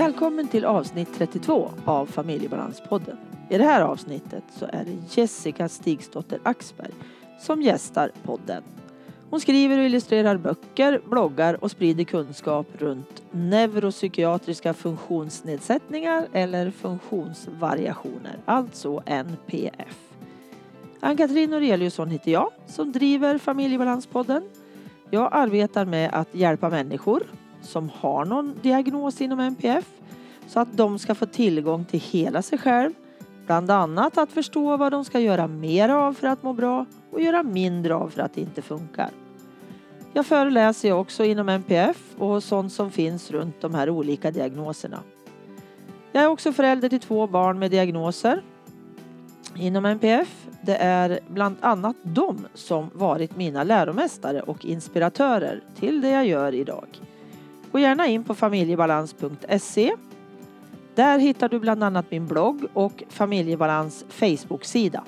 Välkommen till avsnitt 32 av Familjebalanspodden. I det här avsnittet så är det Jessica Stigsdotter Axberg som gästar podden. Hon skriver och illustrerar böcker, bloggar och sprider kunskap runt neuropsykiatriska funktionsnedsättningar eller funktionsvariationer, alltså NPF. Ann-Katrin Noreliusson heter jag som driver Familjebalanspodden. Jag arbetar med att hjälpa människor som har någon diagnos inom NPF så att de ska få tillgång till hela sig själv. Bland annat att förstå vad de ska göra mer av för att må bra och göra mindre av för att det inte funkar. Jag föreläser också inom NPF och sånt som finns runt de här olika diagnoserna. Jag är också förälder till två barn med diagnoser inom NPF. Det är bland annat de som varit mina läromästare och inspiratörer till det jag gör idag. Gå gärna in på familjebalans.se. Där hittar du bland annat min blogg och Familjebalans Facebook-sida.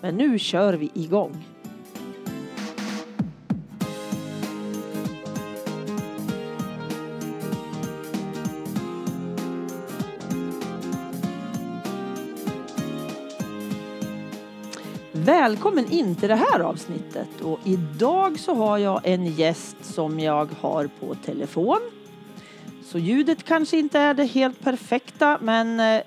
Men nu kör vi igång! Välkommen in till det här avsnittet och idag så har jag en gäst som jag har på telefon. Så ljudet kanske inte är det helt perfekta men eh,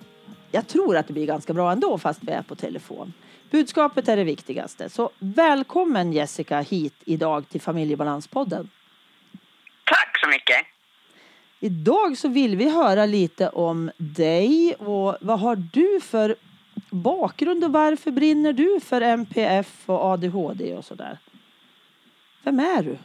jag tror att det blir ganska bra ändå fast vi är på telefon. Budskapet är det viktigaste. Så välkommen Jessica hit idag till Familjebalanspodden. Tack så mycket. Idag så vill vi höra lite om dig och vad har du för bakgrund och varför brinner du för MPF och ADHD och sådär? Vem är du?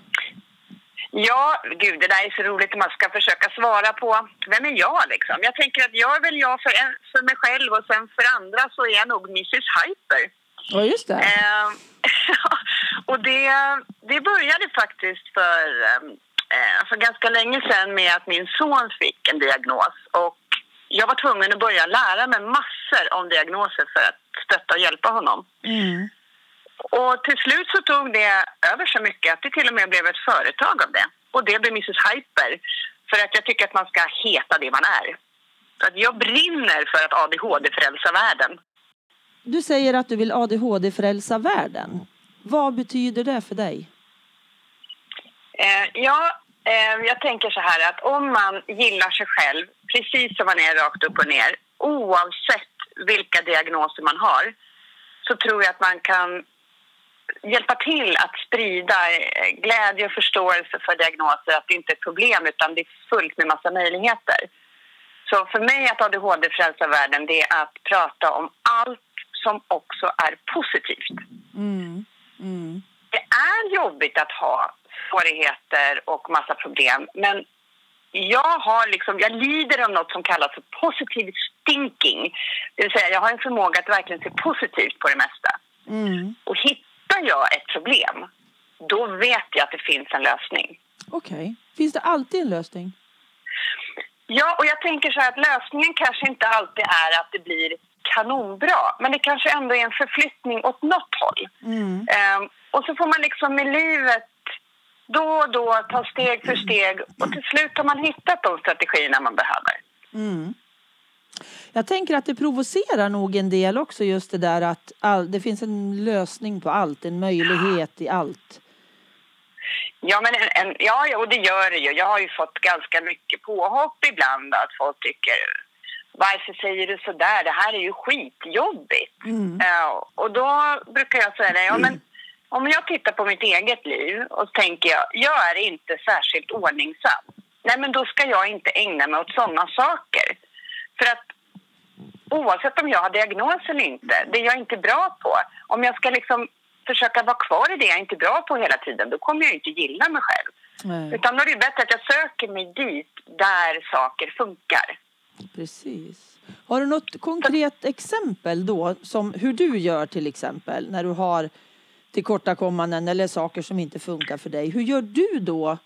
Ja, gud, det där är så roligt att man ska försöka svara på vem är jag liksom? Jag tänker att jag är väl jag för, en, för mig själv och sen för andra så är jag nog Mrs Hyper. Ja, just det. Eh, och det, det började faktiskt för, eh, för ganska länge sedan med att min son fick en diagnos och jag var tvungen att börja lära mig massor om diagnoser för att stötta och hjälpa honom. Mm. Och till slut så tog det över så mycket att det till och med blev ett företag av det. Och det blev Mrs Hyper. För att jag tycker att man ska heta det man är. Att jag brinner för att ADHD-frälsa världen. Du säger att du vill ADHD-frälsa världen. Vad betyder det för dig? Eh, ja, eh, jag tänker så här att om man gillar sig själv precis som man är rakt upp och ner oavsett vilka diagnoser man har så tror jag att man kan hjälpa till att sprida eh, glädje och förståelse för diagnoser, att det inte är ett problem utan det är fullt med massa möjligheter. Så för mig att ADHD frälsa världen det är att prata om allt som också är positivt. Mm. Mm. Det är jobbigt att ha svårigheter och massa problem men jag, har liksom, jag lider av något som kallas för positive thinking. Det vill säga jag har en förmåga att verkligen se positivt på det mesta. Mm. Och hittar jag ett problem, då vet jag att det finns en lösning. Okej. Okay. Finns det alltid en lösning? Ja, och jag tänker så här att lösningen kanske inte alltid är att det blir kanonbra. Men det kanske ändå är en förflyttning åt något håll. Mm. Um, och så får man liksom med livet då och då ta steg för steg och till slut har man hittat de strategierna man behöver. Mm. Jag tänker att det provocerar nog en del också just det där att all, det finns en lösning på allt, en möjlighet i allt. Ja, men en, en, ja, och det gör det ju. Jag har ju fått ganska mycket påhopp ibland att folk tycker varför säger du så där? Det här är ju skitjobbigt. Mm. Uh, och då brukar jag säga det, ja men om jag tittar på mitt eget liv och tänker jag, jag är inte särskilt ordningsam. Nej, men då ska jag inte ägna mig åt sådana saker. För att oavsett om jag har diagnos eller inte, det jag inte är bra på, om jag ska liksom försöka vara kvar i det jag inte är bra på hela tiden, då kommer jag inte gilla mig själv. Nej. Utan då är det bättre att jag söker mig dit där saker funkar. Precis. Har du något konkret exempel då, som hur du gör till exempel, när du har tillkortakommanden eller saker som inte funkar för dig. Hur gör du då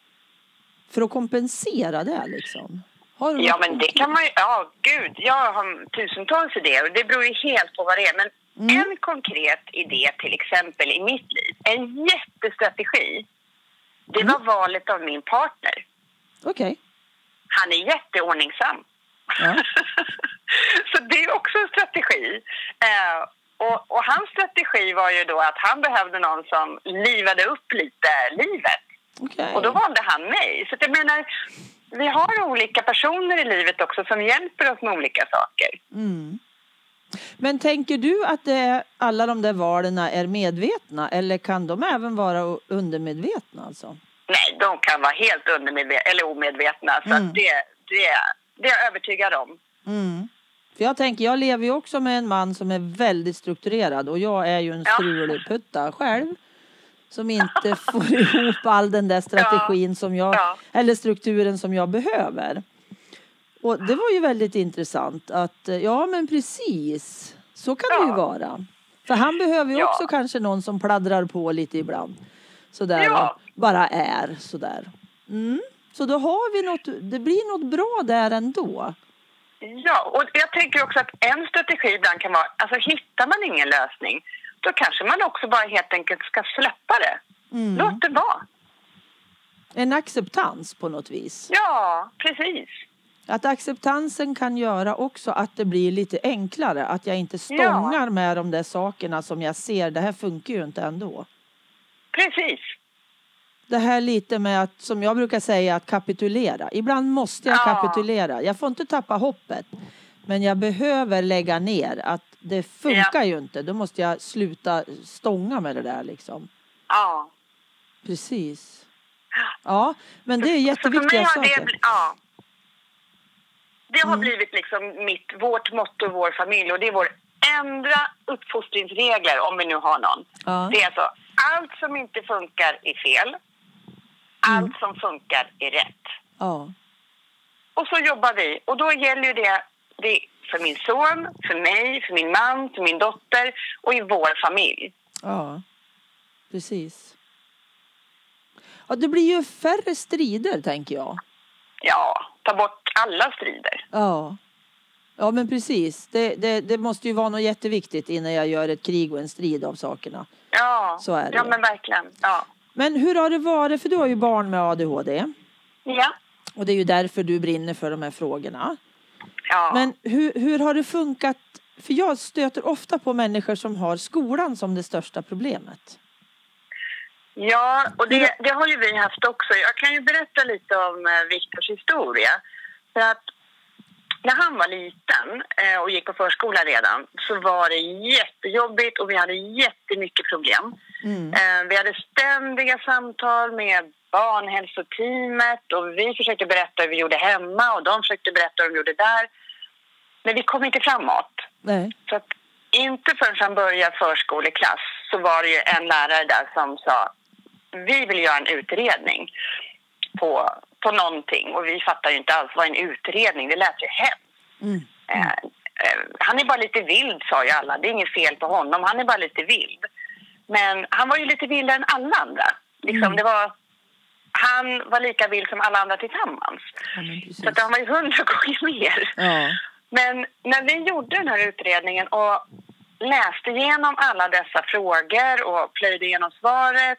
för att kompensera det liksom? Ja, men det kan man ju... Ja, gud. Jag har tusentals idéer. Det beror ju helt på vad det är. Men Mm. en konkret idé till exempel i mitt liv, en jättestrategi, det Mm. var valet av min partner. Okej. Han är jätteordningsam. Ja. så det är också en strategi. Eh, och, och hans strategi var ju då att han behövde någon som livade upp lite livet. Okej. Och då valde han mig. Så jag menar, vi har olika personer i livet också som hjälper oss med olika saker. Mm. Men tänker du att det är, alla de där valen är medvetna eller kan de även vara undermedvetna alltså? Nej, de kan vara helt undermedvetna eller omedvetna. Så Mm. det, det, det är jag övertygad om. Mm. För jag tänker, jag lever ju också med en man som är väldigt strukturerad och jag är ju en Ja. strulputta själv. Som inte får ihop all den där strategin som jag, Ja. eller strukturen som jag behöver. Och det var ju väldigt intressant att, eh, ja men precis, så kan det ju Ja. vara. För han behöver ju Ja. också kanske någon som pladdrar på lite ibland. Sådär, Ja. bara är sådär. Mm. Så då har vi något, det blir något bra där ändå. Ja, och jag tänker också att en strategi ibland kan vara, alltså hittar man ingen lösning, då kanske man också bara helt enkelt ska släppa det. Mm. Låt det vara. En acceptans på något vis. Ja, precis. Att acceptansen kan göra också att det blir lite enklare. Att jag inte stångar med de där sakerna som jag ser, det här funkar ju inte ändå. Precis. Det här lite med att, som jag brukar säga, att kapitulera. Ibland måste jag Ja. kapitulera. Jag får inte tappa hoppet. Men jag behöver lägga ner att det funkar ju inte. Då måste jag sluta stånga med det där liksom. Ja. Precis. Ja, men det är Så för mig jätteviktiga har saker. det, ja. det har Mm. blivit liksom mitt, vårt motto, vår familj och det är vår ändra uppfostringsregler om vi nu har någon. Ja. Det är alltså allt som inte funkar är fel. Allt som funkar är rätt. Ja. Och så jobbar vi. Och då gäller ju det, det för min son, för mig, för min man, för min dotter och i vår familj. Ja, precis. Ja, det blir ju färre strider tänker jag. Ja, ta bort alla strider. Ja, ja men precis. Det, det, det måste ju vara något jätteviktigt innan jag gör ett krig och en strid av sakerna. Ja, Så är det ja men verkligen. Ja. Men hur har det varit? För du har ju barn med ADHD Ja. och det är ju därför du brinner för de här frågorna. Ja. Men hur, hur har det funkat? För jag stöter ofta på människor som har skolan som det största problemet. Ja, och det, det har ju vi haft också. Jag kan ju berätta lite om eh, Viktors historia. För att när han var liten eh, och gick på förskola redan så var det jättejobbigt och vi hade jättemycket problem. Mm. Eh, vi hade ständiga samtal med barnhälsoteamet och vi försökte berätta hur vi gjorde hemma och de försökte berätta hur de gjorde där. Men vi kom inte framåt. Nej. Så att inte förrän han började förskoleklass så var det ju en lärare där som sa vi vill göra en utredning på, på någonting och vi fattar ju inte alls vad en utredning, det lät ju hemskt. Mm. Eh, eh, han är bara lite vild sa ju alla, det är inget fel på honom, han är bara lite vild. Men han var ju lite vildare än alla andra. Liksom, Mm. det var, han var lika vild som alla andra tillsammans. Ja. Så att han var ju hundra gånger mer. Ja. Men när vi gjorde den här utredningen och läste igenom alla dessa frågor och plöjde igenom svaret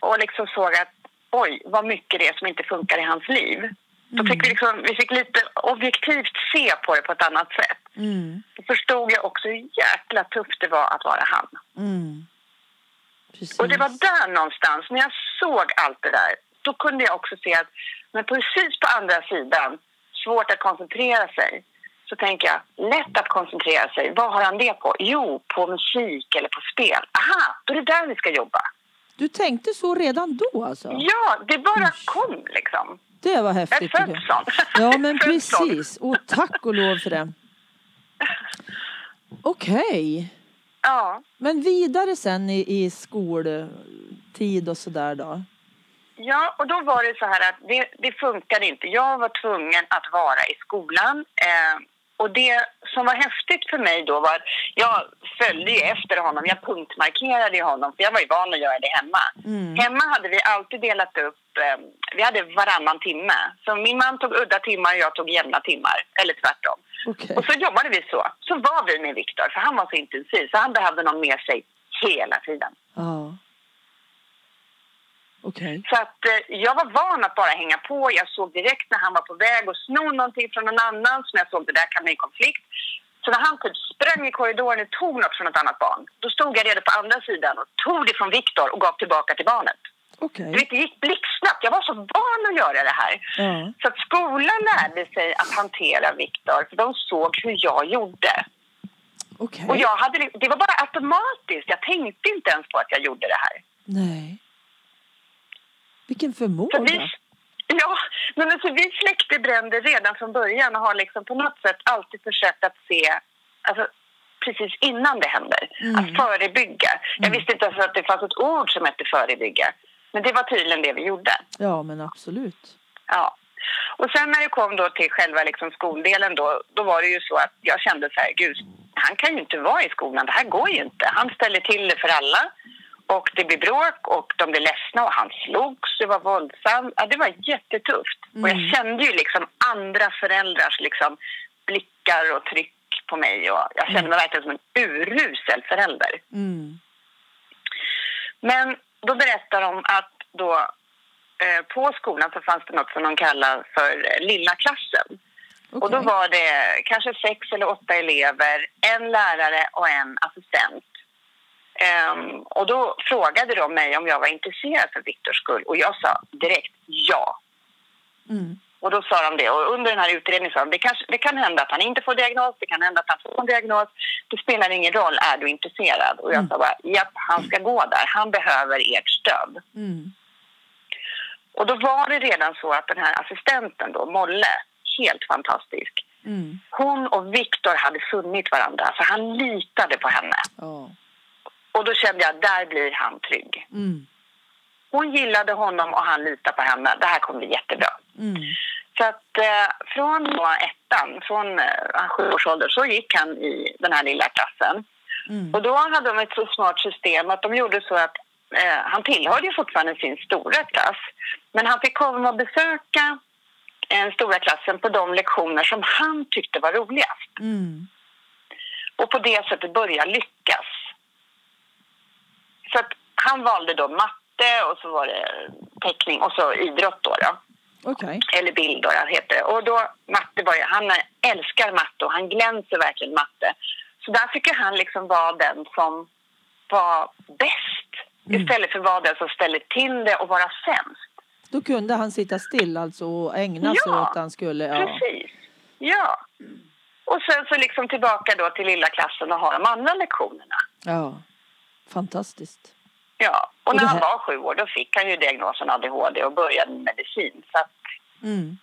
och liksom såg att oj, vad mycket det är som inte funkar i hans liv. Då fick vi, liksom, vi fick lite objektivt se på det på ett annat sätt. Mm. Då förstod jag också hur jäkla tufft det var att vara han. Mm. Och det var där någonstans, när jag såg allt det där, då kunde jag också se att men precis på andra sidan, svårt att koncentrera sig, så tänker jag, lätt att koncentrera sig. Vad har han det på? Jo, på musik eller på spel. Aha, då är det där vi ska jobba. Du tänkte så redan då alltså? Ja, det bara kom liksom. Det var Jag är häftigt. född sån. Ja men precis. Och tack och lov för det. Okej. Ja. Men vidare sen i, i skoltid och sådär då? Ja, och då var det så här att det, det funkade inte. Jag var tvungen att vara i skolan. Eh, och det som var häftigt för mig då var att jag följde ju efter honom. Jag punktmarkerade ju honom, för jag var ju van att göra det hemma. Mm. Hemma hade vi alltid delat upp, eh, vi hade varannan timme. Så min man tog udda timmar och jag tog jämna timmar, eller tvärtom. Okej. Och så jobbade vi så. Så var vi med Viktor, för han var så intensiv. Så han behövde någon med sig hela tiden. Ja. Okej. Så att eh, jag var van att bara hänga på. Jag såg direkt när han var på väg att sno någonting från någon annan som jag såg det där kan bli konflikt. Så när han typ sprang i korridoren och tog något från ett annat barn, då stod jag redo på andra sidan och tog det från Viktor och gav tillbaka till barnet. Vet, det gick blixtsnabbt. Jag var så van att göra det här. Ja. Så att skolan lärde sig att hantera Viktor, för de såg hur jag gjorde. Okej. Och jag hade, det var bara automatiskt. Jag tänkte inte ens på att jag gjorde det här. Nej. Vilken förmåga. vi, ja, men alltså, vi släckte bränder redan från början och har liksom på något sätt alltid försökt att se alltså, precis innan det händer. Mm. Att förebygga. Jag visste inte ens att det fanns ett ord som hette förebygga. Men det var tydligen det vi gjorde. Ja, men absolut. Ja. Och sen när det kom då till själva liksom skoldelen då, då var det ju så att jag kände så här, gud, han kan ju inte vara i skolan, det här går ju inte. Han ställer till det för alla och det blir bråk och de blir ledsna och han slogs, det var våldsamt. Ja, det var jättetufft. Och jag Mm. kände ju liksom andra föräldrars liksom blickar och tryck på mig och jag kände mig verkligen som en urusel förälder. Mm. Men då berättar de att då eh, på skolan så fanns det något som de kallar för eh, lilla klassen. Och då var det kanske sex eller åtta elever, en lärare och en assistent. Ehm, och då frågade de mig om jag var intresserad för Viktors skull och jag sa direkt ja. Mm. Och då sa de det. Och under den här utredningen sa de det, kanske, det kan hända att han inte får diagnos, det kan hända att han får en diagnos. Det spelar ingen roll, är du intresserad? Och jag Mm. sa bara, japp, han ska gå där. Han behöver ert stöd. Mm. Och då var det redan så att den här assistenten då, Molle, helt fantastisk. Mm. Hon och Viktor hade funnit varandra, så han litade på henne. Ja. Och då kände jag, där blir han trygg. Mm. Hon gillade honom och han litade på henne. Det här kommer bli jättebra. Mm. Så att eh, från då ettan, från eh, sju års ålder, så gick han i den här lilla klassen. Mm. Och då hade de ett så smart system att de gjorde så att eh, han tillhörde ju fortfarande sin stora klass. Men han fick komma och besöka den stora klassen på de lektioner som han tyckte var roligast. Mm. Och på det sättet börja lyckas. Så att han valde då matte och så var det teckning och så idrott då. då. Okej. Eller bild då, heter det. Och då, matte var ju, han älskar matte och han glänser verkligen matte. Så där fick han liksom vara den som var bäst Mm. istället för att vara den som ställer till det och vara sämst. Då kunde han sitta still alltså och ägna sig Ja, åt han skulle. Ja. Precis. Ja. Och sen så liksom tillbaka då till lilla klassen och ha de andra lektionerna. ja. Fantastiskt. Ja, och när det han var sju år då fick han ju diagnosen ADHD och började med medicin. Så att, Mm.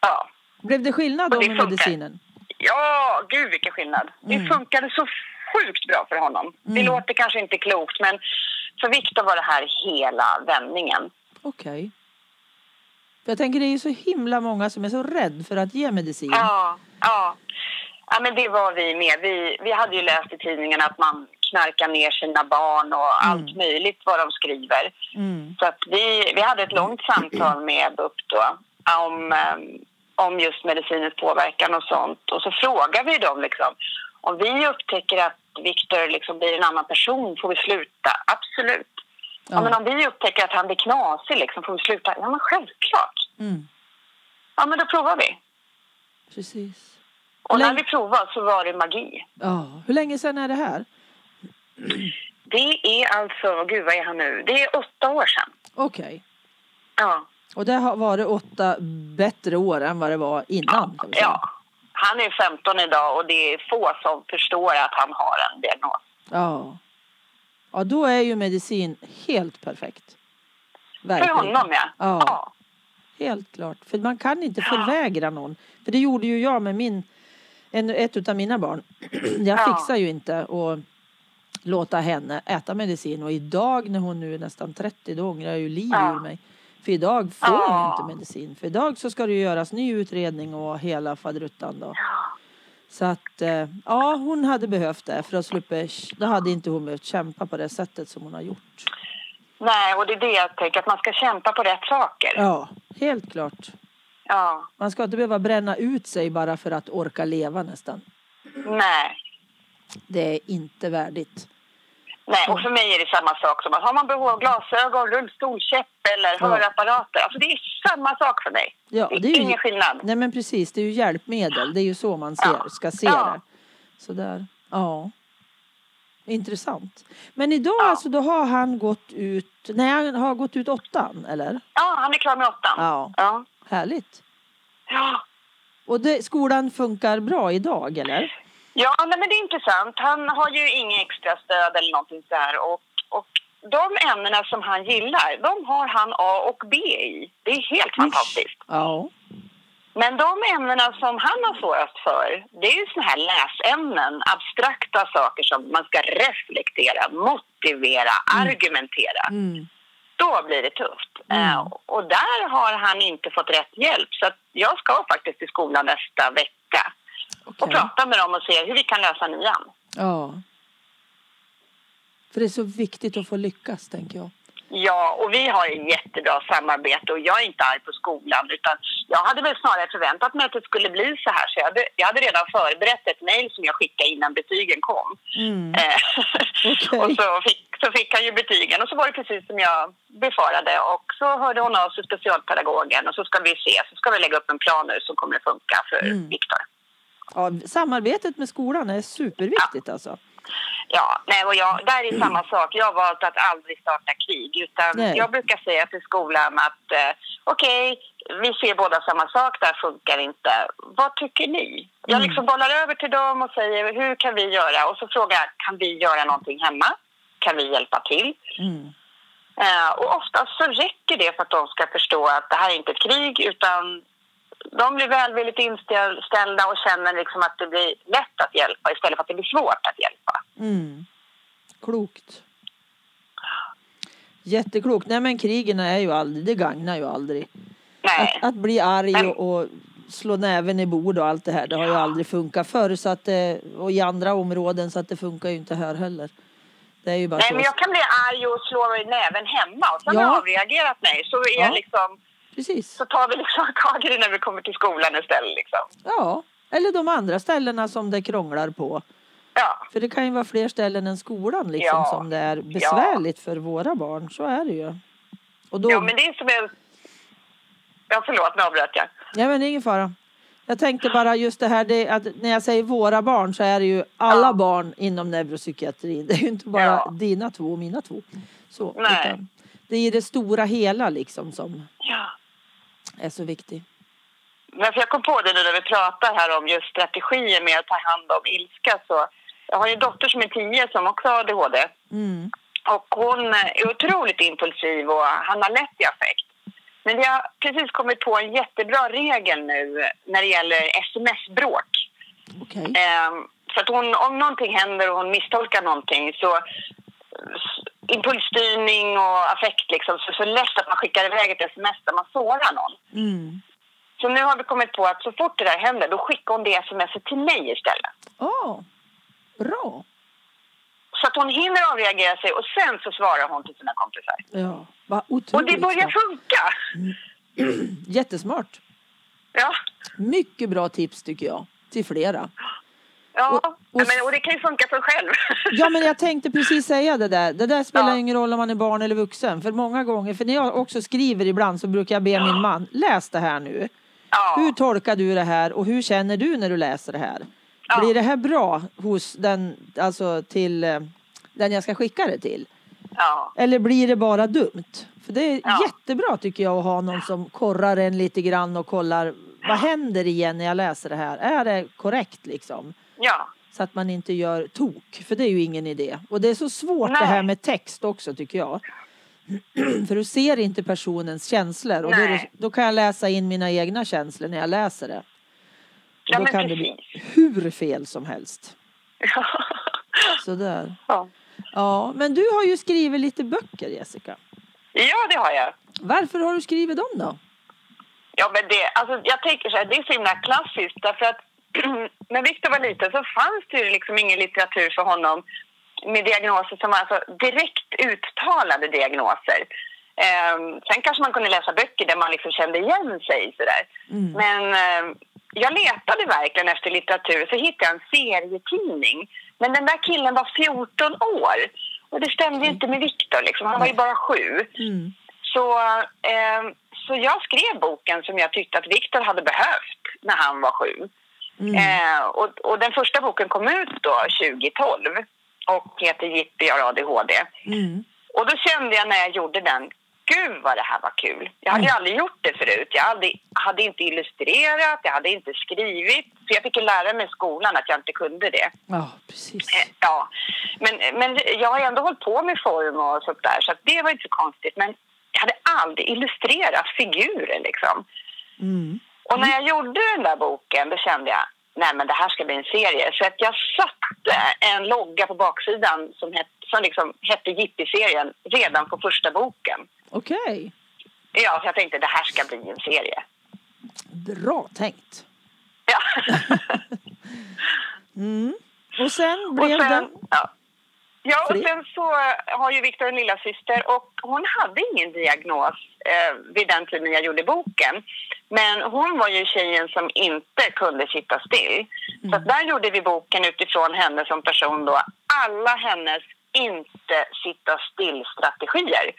ja. Blev det skillnad då det med funkar. medicinen? Ja, gud vilken skillnad. Det Mm. funkade så sjukt bra för honom. Det Mm. låter kanske inte klokt men för Viktor var det här hela vändningen. Okej. För jag tänker det är ju så himla många som är så rädd för att ge medicin. Ja, ja. Ja, men det var vi med. Vi, vi hade ju läst i tidningen att man knarkar ner sina barn och Mm. allt möjligt vad de skriver. Mm. Så att vi, vi hade ett långt samtal med BUP då om, eh, om just medicinens påverkan och sånt. Och så frågade vi dem liksom, om vi upptäcker att Viktor liksom blir en annan person, får vi sluta? Absolut. Ja. Ja. men om vi upptäcker att han blir knasig, liksom, får vi sluta? Ja, men självklart. Mm. Ja, men då provar vi. Precis. Och när vi provade så var det magi. Ja. Hur länge sedan är det här? Det är alltså, gud vad är han nu? Det är åtta år sedan. Okej. Ja. Och det har varit åtta bättre år än vad det var innan? Säga. ja. Han är 15 idag och det är få som förstår att han har en diagnos. Ja. Ja, då är ju medicin helt perfekt. För Verkligen. honom ja. Ja. ja. Helt klart. För man kan inte Ja. förvägra någon. För det gjorde ju jag med min, en, ett av mina barn. Jag Ja. fixar ju inte att låta henne äta medicin. Och idag när hon nu är nästan 30 då ångrar jag ju livet Ja. ur mig. För idag får hon Ja. inte medicin. För idag så ska det göras ny utredning och hela faderuttan då. Så att eh, ja, hon hade behövt det för att slippa, då hade inte hon behövt kämpa på det sättet som hon har gjort. Nej, och det är det jag tänker, att man ska kämpa på rätt saker. Ja, helt klart. Ja. Man ska inte behöva bränna ut sig bara för att orka leva nästan. Nej. Det är inte värdigt. Nej, och för mig är det samma sak som att har man behov av glasögon, rullstolkäpp eller Ja. hörapparater. Alltså det är samma sak för mig. Ja, det är, det är ju- ingen skillnad. Nej men precis, det är ju hjälpmedel. Det är ju så man ser, Ja. ska se Ja. det. Sådär. Ja. Intressant. Men idag Ja. alltså, då har han gått ut, nej han har gått ut åttan eller? Ja, han är klar med åttan. Ja, Ja. härligt. Ja, Och det, skolan funkar bra idag eller? Ja nej, men det är intressant. Han har ju inget extra stöd eller någonting så här. Och, och de ämnena som han gillar, de har han A och B i. Det är helt fantastiskt. Ja. Men de ämnena som han har svårast för, det är ju såna här läsämnen, abstrakta saker som man ska reflektera, motivera, argumentera. Mm. Då blir det tufft. Mm. Eh, och där har han inte fått rätt hjälp. Så jag ska faktiskt till skolan nästa vecka och Okej. prata med dem och se hur vi kan lösa nian. Ja. För det är så viktigt att få lyckas tänker jag. Ja, och vi har ett jättebra samarbete och jag är inte arg på skolan utan jag hade väl snarare förväntat mig att det skulle bli så här så jag hade, jag hade redan förberett ett mejl som jag skickade innan betygen kom. Mm. Eh, Okej. och så fick, så fick han ju betygen och så var det precis som jag befarade och så hörde hon av sig specialpedagogen och så ska vi se, så ska vi lägga upp en plan nu som kommer att funka för Mm. Viktor. Ja, samarbetet med skolan är superviktigt alltså. Ja, nej, och jag, där är samma sak. Jag har valt att aldrig starta krig. Utan Nej. jag brukar säga till skolan att eh, okej, vi ser båda samma sak, det här funkar inte. Vad tycker ni? Jag Mm. liksom bollar över till dem och säger hur kan vi göra? Och så frågar jag, kan vi göra någonting hemma? Kan vi hjälpa till? Mm. Eh, och oftast så räcker det för att de ska förstå att det här är inte ett krig utan de blir välvilligt inställda och känner liksom att det blir lätt att hjälpa istället för att det blir svårt att hjälpa. Mm. Klokt. Jätteklokt. Nej men krigen är ju aldrig, det gagnar ju aldrig. Nej. Att, att bli arg Men- och, och slå näven i bord och allt det här, det har ju aldrig funkat förr så att det, och i andra områden så att det funkar ju inte här heller. Det är ju bara Nej, så. men jag kan bli arg och slå näven hemma och sen Ja. har jag avreagerat mig så, är Ja. jag liksom, Precis. så tar vi liksom tag i det när vi kommer till skolan istället. Liksom. Ja. Eller de andra ställena som det krånglar på. Ja. För det kan ju vara fler ställen än skolan liksom Ja. som det är besvärligt för våra barn. Så är det ju. Och då, ja, men det är som en... Ja, förlåt, nu avbröt jag. Ja men det är ingen fara. Jag tänkte bara just det här det, att när jag säger våra barn så är det ju alla Ja. barn inom neuropsykiatrin. Det är ju inte bara Ja. dina två och mina två. Så, Nej. det är det stora hela liksom som Ja. Är så viktigt. Men för jag kom på det nu när vi pratar här om just strategier med att ta hand om ilska. Så jag har ju en dotter som är tio som också har ADHD. Mm. Och hon är otroligt impulsiv och han har lätt i affekt. Men vi har precis kommit på en jättebra regel nu när det gäller sms-bråk. Okej. Ehm, för att hon, om någonting händer och hon misstolkar någonting så impulsstyrning och affekt liksom, så, så lätt att man skickar iväg ett sms där man sårar någon. Mm. Så nu har vi kommit på att så fort det där händer då skickar hon det smset till mig istället. Ah, bra. Så att hon hinner avreagera sig och sen så svarar hon till sina kompisar. Ja, vad Och otroligt det börjar funka! Jättesmart. Ja. Mycket bra tips tycker jag. Till flera. Ja, Och- och- men, och det kan ju funka för själv. Ja men jag tänkte precis säga det där. Det där spelar Ja. ingen roll om man är barn eller vuxen. För många gånger, för när jag också skriver ibland så brukar jag be min man, läs det här nu. ja. Hur tolkar du det här och hur känner du när du läser det här? Ja. Blir det här bra hos den, alltså till eh, den jag ska skicka det till? ja. Eller blir det bara dumt? För det är Ja. jättebra tycker jag att ha någon som korrar en lite grann och kollar vad händer igen när jag läser det här? Är det korrekt liksom? Ja. Så att man inte gör tok, för det är ju ingen idé. Och det är så svårt det Nej. här med text också tycker jag. för du ser inte personens känslor och då, det, då kan jag läsa in mina egna känslor när jag läser det. Ja, då kan det bli hur fel som helst. Sådär. ja. Ja, men du har ju skrivit lite böcker Jessica. ja, det har jag. Varför har du skrivit dem då? Ja, men det, alltså, jag tänker så här, det är så himla klassiskt därför att när Victor var liten så fanns det ju liksom ingen litteratur för honom med diagnoser som var alltså direkt uttalade diagnoser. Ehm, sen kanske man kunde läsa böcker där man liksom kände igen sig sådär. Mm. Men ehm, jag letade verkligen efter litteratur så hittade jag en serietidning. Men den där killen var 14 år. Och det stämde ju inte med Viktor, liksom. han var ju bara sju. Mm. Så, eh, så jag skrev boken som jag tyckte att Viktor hade behövt när han var sju. Mm. Eh, och, och den första boken kom ut då 2012 och heter Jippi har ADHD. Mm. Och då kände jag när jag gjorde den, gud vad det här var kul. Jag hade Mm. aldrig gjort det förut. Jag hade, hade inte illustrerat, jag hade inte skrivit. För jag fick ju lära mig i skolan att jag inte kunde det. Ja, precis. Eh, Ja, men, men jag har ändå hållit på med form och sånt där så att det var inte så konstigt. Men jag hade aldrig illustrerat figurer liksom. Mm. Och när jag gjorde den där boken då kände jag nej men det här ska bli en serie. Så att jag satte en logga på baksidan som, het, som liksom hette Jippi-serien redan på första boken. Okej, Ja, så jag tänkte det här ska bli en serie. bra tänkt. Ja. Mm. Och sen och blev sen, det... ja. Ja, och sen så har ju Viktor en lilla syster och hon hade ingen diagnos eh, vid den tiden jag gjorde boken. Men hon var ju tjejen som inte kunde sitta still. Så att där gjorde vi boken utifrån henne som person då. Alla hennes inte sitta still-strategier.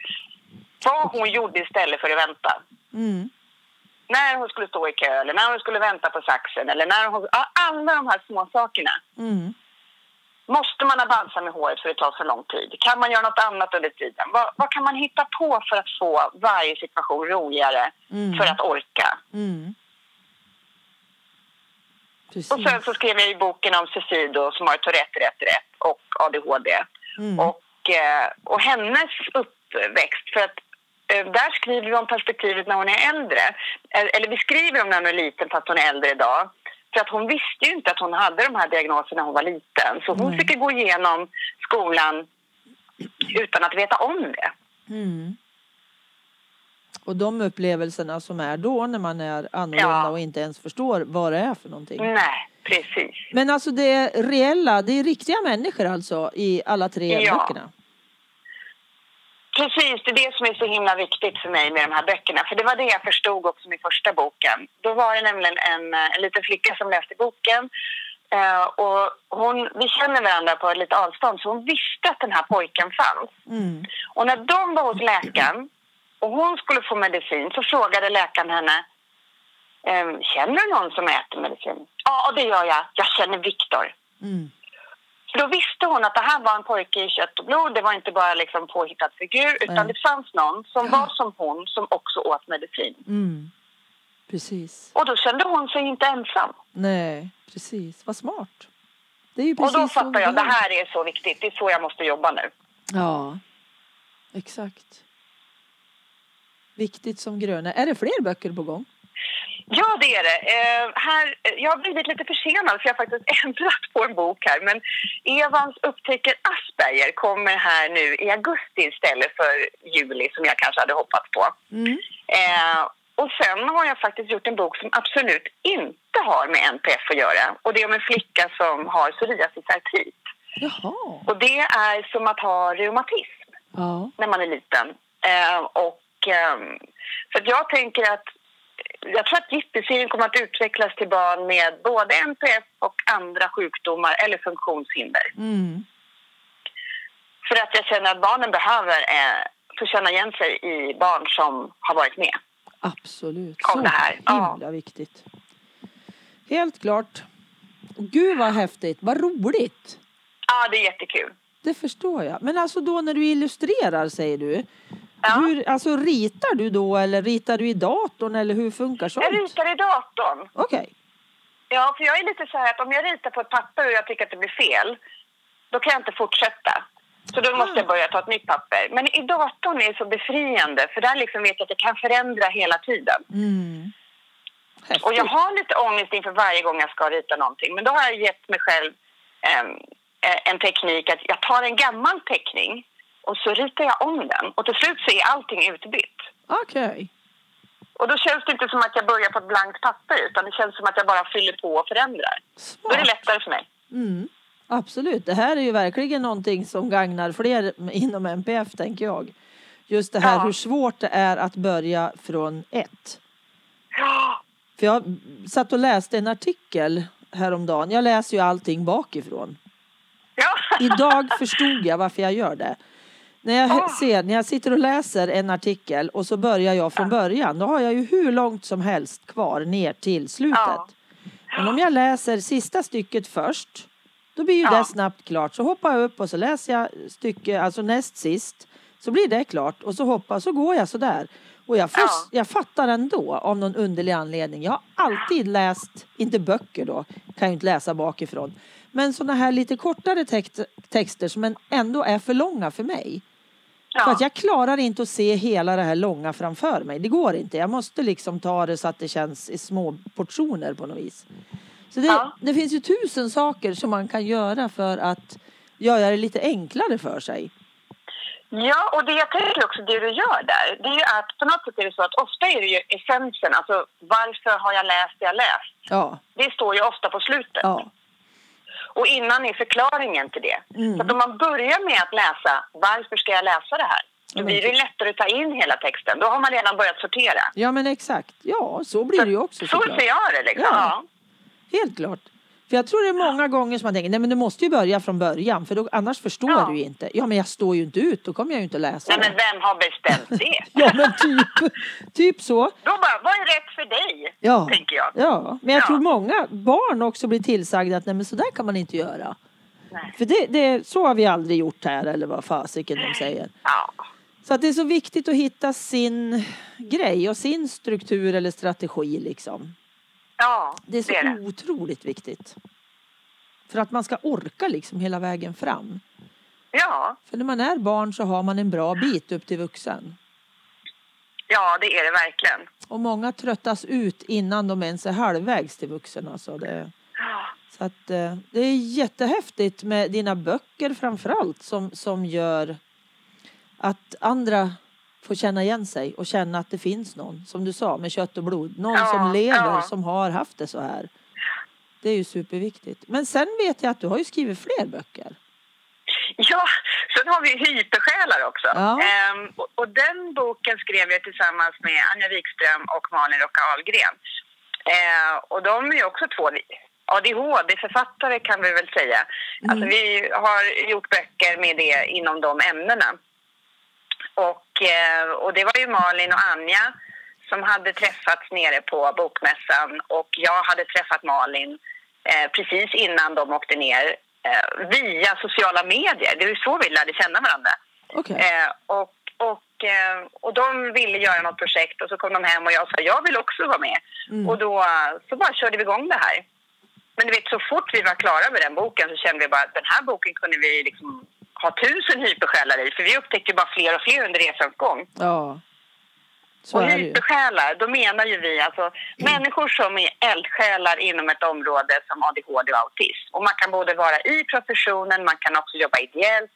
Vad hon gjorde istället för att vänta. Mm. När hon skulle stå i kö eller när hon skulle vänta på saxen eller när hon... Alla de här små sakerna. Mm. Måste man ha balsam i håret för att det tar för lång tid? Kan man göra något annat under tiden? Vad, vad kan man hitta på för att få varje situation roligare Mm. för att orka? Mm. Och sen så skrev jag i boken om Cecile då, som har Tourette, rätt, rätt och ADHD. Mm. Och, eh, och hennes uppväxt. För att eh, där skriver vi om perspektivet när hon är äldre. Eh, Eller vi skriver om när hon är liten fast hon är äldre idag. För att hon visste ju inte att hon hade de här diagnoserna när hon var liten. Så hon Nej. fick gå igenom skolan utan att veta om det. Mm. Och de upplevelserna som är då när man är annorlunda Ja. och inte ens förstår vad det är för någonting. Nej, precis. Men alltså det är reella, det är riktiga människor alltså i alla tre Ja. böckerna? Precis, det är det som är så himla viktigt för mig med de här böckerna. För det var det jag förstod också med första boken. Då var det nämligen en, eh, en liten flicka som läste boken. Eh, och hon, vi känner varandra på ett lite avstånd så hon visste att den här pojken fanns. Mm. Och när de var hos läkaren och hon skulle få medicin så frågade läkaren henne ehm, Känner du någon som äter medicin? Ja, det gör jag. Jag känner Viktor. Mm. För då visste hon att det här var en pojke i kött och blod. Det var inte bara liksom påhittad figur utan Nej. det fanns någon som var som hon som också åt medicin. Mm. Precis. Och då kände hon sig inte ensam. Nej, precis. Vad smart. Det är ju Och precis då så fattar jag, det här är så viktigt. Det är så jag måste jobba nu. Ja, exakt. Viktigt som gröna. Är det fler böcker på gång? Ja, det är det. Eh, här, jag har blivit lite försenad för jag har faktiskt ändrat på en bok här. Men Evans upptäcker Asperger kommer här nu i augusti istället för juli som jag kanske hade hoppats på. Mm. Eh, och sen har jag faktiskt gjort en bok som absolut inte har med NPF att göra. Och det är om en flicka som har psoriasisartrit. Jaha. Och det är som att ha reumatism Ja. när man är liten. Eh, och, ehm, så att jag tänker att jag tror att Jippi-serien kommer att utvecklas till barn med både NPF och andra sjukdomar eller funktionshinder. Mm. För att jag känner att barnen behöver eh, få känna igen sig i barn som har varit med. Absolut. Om Så det här, ja. himla viktigt. Helt klart. Gud vad häftigt. Vad roligt. Ja, det är jättekul. Det förstår jag. Men alltså då när du illustrerar säger du. Ja. Hur, alltså ritar du då eller ritar du i datorn eller hur funkar sånt? Jag ritar i datorn. Okej. Ja, för jag är lite så här att om jag ritar på ett papper och jag tycker att det blir fel, då kan jag inte fortsätta. Så då måste jag börja ta ett nytt papper. Men i datorn är det så befriande, för där liksom vet jag att jag kan förändra hela tiden. Mm. Och jag har lite ångest inför varje gång jag ska rita någonting. Men då har jag gett mig själv eh, en teknik att jag tar en gammal teckning och så ritar jag om den. Och till slut så är allting utbytt. Okej. Och då känns det inte som att jag börjar på ett blankt papper utan det känns som att jag bara fyller på och förändrar. Då är det Smart. lättare för mig. Mm. Absolut. Det här är ju verkligen någonting som gagnar fler inom MPF tänker jag. Just det här Ja. hur svårt det är att börja från ett. Ja, För jag satt och läste en artikel häromdagen. Jag läser ju allting bakifrån. ja. idag förstod jag varför jag gör det. När jag, Ah. ser, när jag sitter och läser en artikel och så börjar jag från början, då har jag ju hur långt som helst kvar ner till slutet. Ja. Men om jag läser sista stycket först, då blir ju Ja. det snabbt klart. Så hoppar jag upp och så läser jag stycke, alltså näst sist, så blir det klart och så hoppar, så går jag sådär. Och jag, får, Ja. jag fattar ändå av någon underlig anledning. Jag har alltid läst, inte böcker då, kan ju inte läsa bakifrån. Men sådana här lite kortare text, texter som ändå är för långa för mig. För Ja. att jag klarar inte att se hela det här långa framför mig. Det går inte. Jag måste liksom ta det så att det känns i små portioner på något vis. Så det, Ja. det finns ju tusen saker som man kan göra för att göra det lite enklare för sig. Ja, och det jag tänker också, det du gör där, det är ju att på något sätt är det så att ofta är det ju essensen, alltså varför har jag läst det jag läst? Ja, Det står ju ofta på slutet. ja, Och innan är förklaringen till det. Mm. Så att om man börjar med att läsa, varför ska jag läsa det här? Då blir det lättare att ta in hela texten. Då har man redan börjat sortera. ja men exakt. Ja, så blir det ju också Så såklart. ser jag det liksom. Ja. Ja. Helt klart. För jag tror det är många gånger som man tänker, nej men du måste ju börja från början för då, annars förstår Ja. du ju inte. Ja men jag står ju inte ut, då kommer jag ju inte läsa Nej, det. men vem har bestämt det? Ja men typ, typ så. Då bara, vad är rätt för dig? Ja. Tänker jag. Ja, men jag Ja. tror många barn också blir tillsagda att nej men så där kan man inte göra. Nej. För det, det, så har vi aldrig gjort här eller vad fasiken de säger. Ja. Så att det är så viktigt att hitta sin grej och sin struktur eller strategi liksom. Ja, Det är så det är det. otroligt viktigt. För att man ska orka liksom hela vägen fram. Ja, För när man är barn så har man en bra bit upp till vuxen. ja, det är det verkligen. Och många tröttas ut innan de ens är halvvägs till vuxen. Alltså det, Ja. så att, eh, det är jättehäftigt med dina böcker framförallt som, som gör att andra får känna igen sig och känna att det finns någon, som du sa, med kött och blod. Någon Ja, som lever, ja. som har haft det så här. Det är ju superviktigt. Men sen vet jag att du har ju skrivit fler böcker. Ja, sen har vi hypersjälar också. Ja. Ehm, och, och den boken skrev jag tillsammans med Anja Wikström och Malin Rocka Ahlgren. Ehm, och de är ju också två ADHD-författare kan vi väl säga. Alltså vi har gjort böcker med det inom de ämnena. Och, eh, och det var ju Malin och Anja som hade träffats nere på bokmässan och jag hade träffat Malin eh, precis innan de åkte ner eh, via sociala medier. Det är så vi lärde känna varandra. Eh, och, och, och de ville göra något projekt och så kom de hem och jag sa jag vill också vara med. Mm. Och då så bara körde vi igång det här. Men du vet så fort vi var klara med den boken så kände vi bara att den här boken kunde vi liksom ha tusen hypersjälar i. För vi upptäckte ju bara fler och fler under resans gång. Ja. Så och hypersjälar, då menar ju vi alltså människor som är eldsjälar inom ett område som ADHD och autism. Och man kan både vara i professionen, man kan också jobba ideellt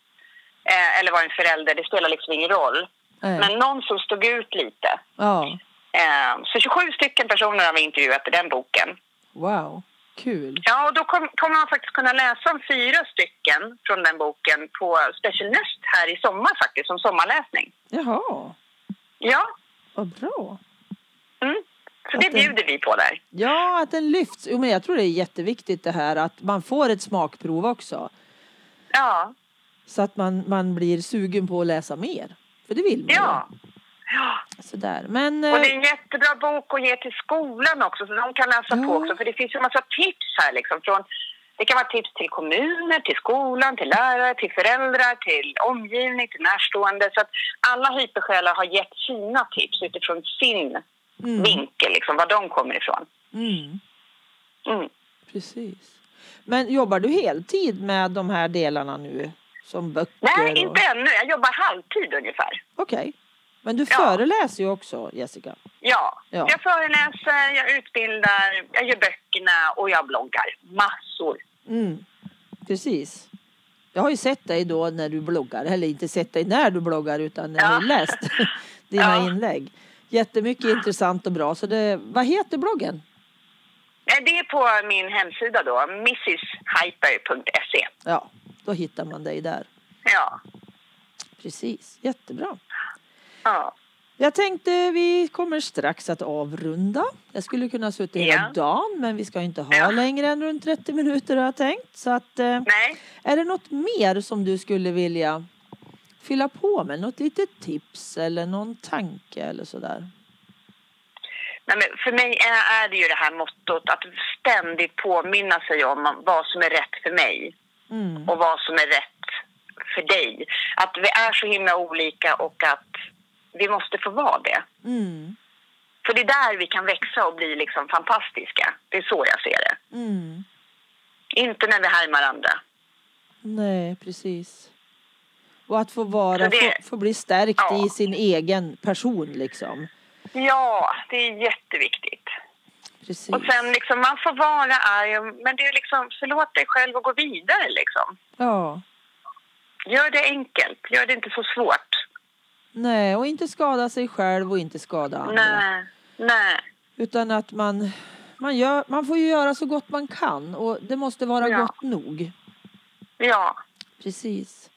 eh, eller vara en förälder, det spelar liksom ingen roll. Nej. Men någon som stod ut lite. Ja. Eh, så 27 stycken personer har vi intervjuat i den boken. Wow. Kul. Ja, och då kom- kommer man faktiskt kunna läsa om fyra stycken från den boken på Special Nest här i sommar faktiskt, som sommarläsning. Jaha. Ja, Vad bra. mm. så Att det den- bjuder vi på där. Ja, att den lyfts. Jo, men jag tror det är jätteviktigt det här att man får ett smakprov också. Ja, Så att man, man blir sugen på att läsa mer. För det vill man ja. Ja. Sådär. Men... Och det är eh, en jättebra bok att ge till skolan också, så de kan läsa på Ja. också. För det finns ju en massa tips här liksom. Från, det kan vara tips till kommuner, till skolan, till lärare, till föräldrar, till omgivning, till närstående. Så att alla hypersjälar har gett sina tips utifrån sin mm, vinkel, liksom, var de kommer ifrån. mm, Mm. precis. Men jobbar du heltid med de här delarna nu? Som böcker? Nej, och... inte ännu. Jag jobbar halvtid ungefär. Okej. Men du Ja. föreläser ju också, Jessica. Ja. Ja. Jag föreläser, jag utbildar, jag gör böckerna och jag bloggar. Massor. Mm, precis. Jag har ju sett dig då när du bloggar, eller inte sett dig när du bloggar utan när jag har Ja. läst dina Ja. inlägg. Jättemycket intressant och bra. Så det, vad heter bloggen? Det är på min hemsida då, mrshyper.se. Ja, då hittar man dig där. Ja. Precis, jättebra. Ja. Jag tänkte vi kommer strax att avrunda. Jag skulle kunna suttit hela Ja. dagen men vi ska inte ha Ja. längre än runt 30 minuter har jag tänkt. Så att, eh, Nej. är det något mer som du skulle vilja fylla på med? Något litet tips eller någon tanke eller sådär? Nej, men för mig är, är det ju det här mottot att ständigt påminna sig om vad som är rätt för mig Mm. och vad som är rätt för dig. Att vi är så himla olika och att vi måste få vara det. Mm. För det är där vi kan växa och bli liksom fantastiska. Det är så jag ser det. Mm. Inte när vi härmar andra. Nej, precis. Och att få vara, det- få, få bli stärkt Ja. i sin egen person liksom. Ja, det är jätteviktigt. Precis. Och sen liksom, man får vara arg, men det är liksom, förlåt dig själv och gå vidare liksom. Ja. Gör det enkelt, gör det inte så svårt. Nej, och inte skada sig själv och inte skada andra. Nej, nej. Utan att man, man, gör, man får ju göra så gott man kan och det måste vara Ja. gott nog. Ja, Precis.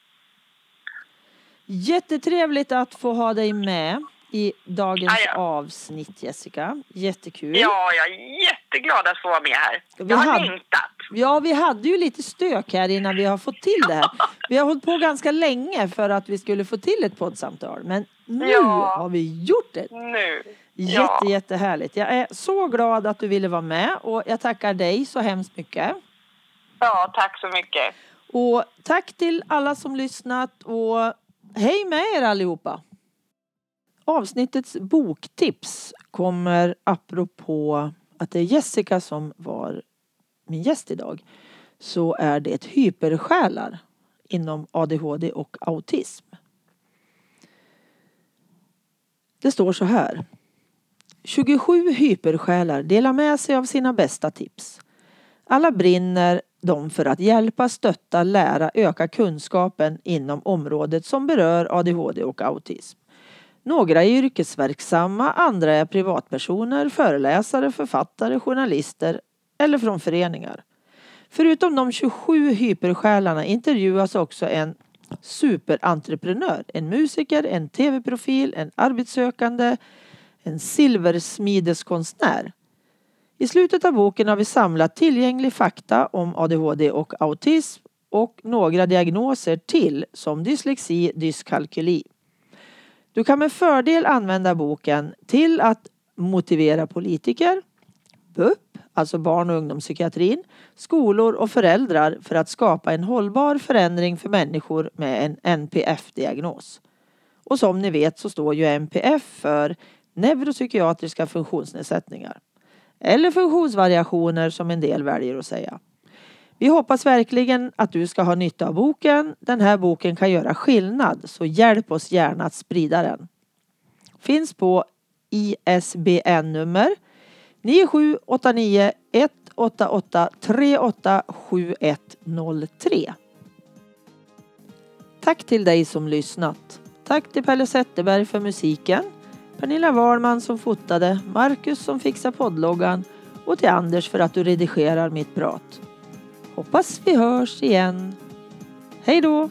Jättetrevligt att få ha dig med i dagens ja. avsnitt Jessica. Jättekul. ja, jag är jätteglad att få vara med här. Vi Jag har hade- längtat. Ja, vi hade ju lite stök här innan vi har fått till det här. Vi har hållit på ganska länge för att vi skulle få till ett poddsamtal. Men nu Ja. har vi gjort det. Nu. Jätte, Ja. jättehärligt. Jag är så glad att du ville vara med och jag tackar dig så hemskt mycket. Ja, tack så mycket. Och tack till alla som lyssnat och hej med er allihopa! Avsnittets boktips kommer apropå att det är Jessica som var min gäst idag. Så är det hypersjälar inom ADHD och autism. Det står så här. 27 hypersjälar delar med sig av sina bästa tips. Alla brinner de för att hjälpa, stötta, lära, öka kunskapen inom området som berör ADHD och autism. Några är yrkesverksamma, andra är privatpersoner, föreläsare, författare, journalister eller från föreningar. Förutom de 27 hypersjälarna intervjuas också en superentreprenör, en musiker, en tv-profil, en arbetssökande, en silversmideskonstnär. I slutet av boken har vi samlat tillgänglig fakta om ADHD och autism och några diagnoser till som dyslexi, dyskalkyli. Du kan med fördel använda boken till att motivera politiker, BUP, alltså barn och ungdomspsykiatrin, skolor och föräldrar för att skapa en hållbar förändring för människor med en NPF-diagnos. Och som ni vet så står ju NPF för neuropsykiatriska funktionsnedsättningar. Eller funktionsvariationer som en del väljer att säga. Vi hoppas verkligen att du ska ha nytta av boken. Den här boken kan göra skillnad så hjälp oss gärna att sprida den. Finns på ISBN-nummer 9789 188 387103. Tack till dig som lyssnat. Tack till Pelle Zetterberg för musiken. Pernilla Wahlman som fotade, Marcus som fixar poddloggan och till Anders för att du redigerar mitt prat. Hoppas vi hörs igen. Hej då!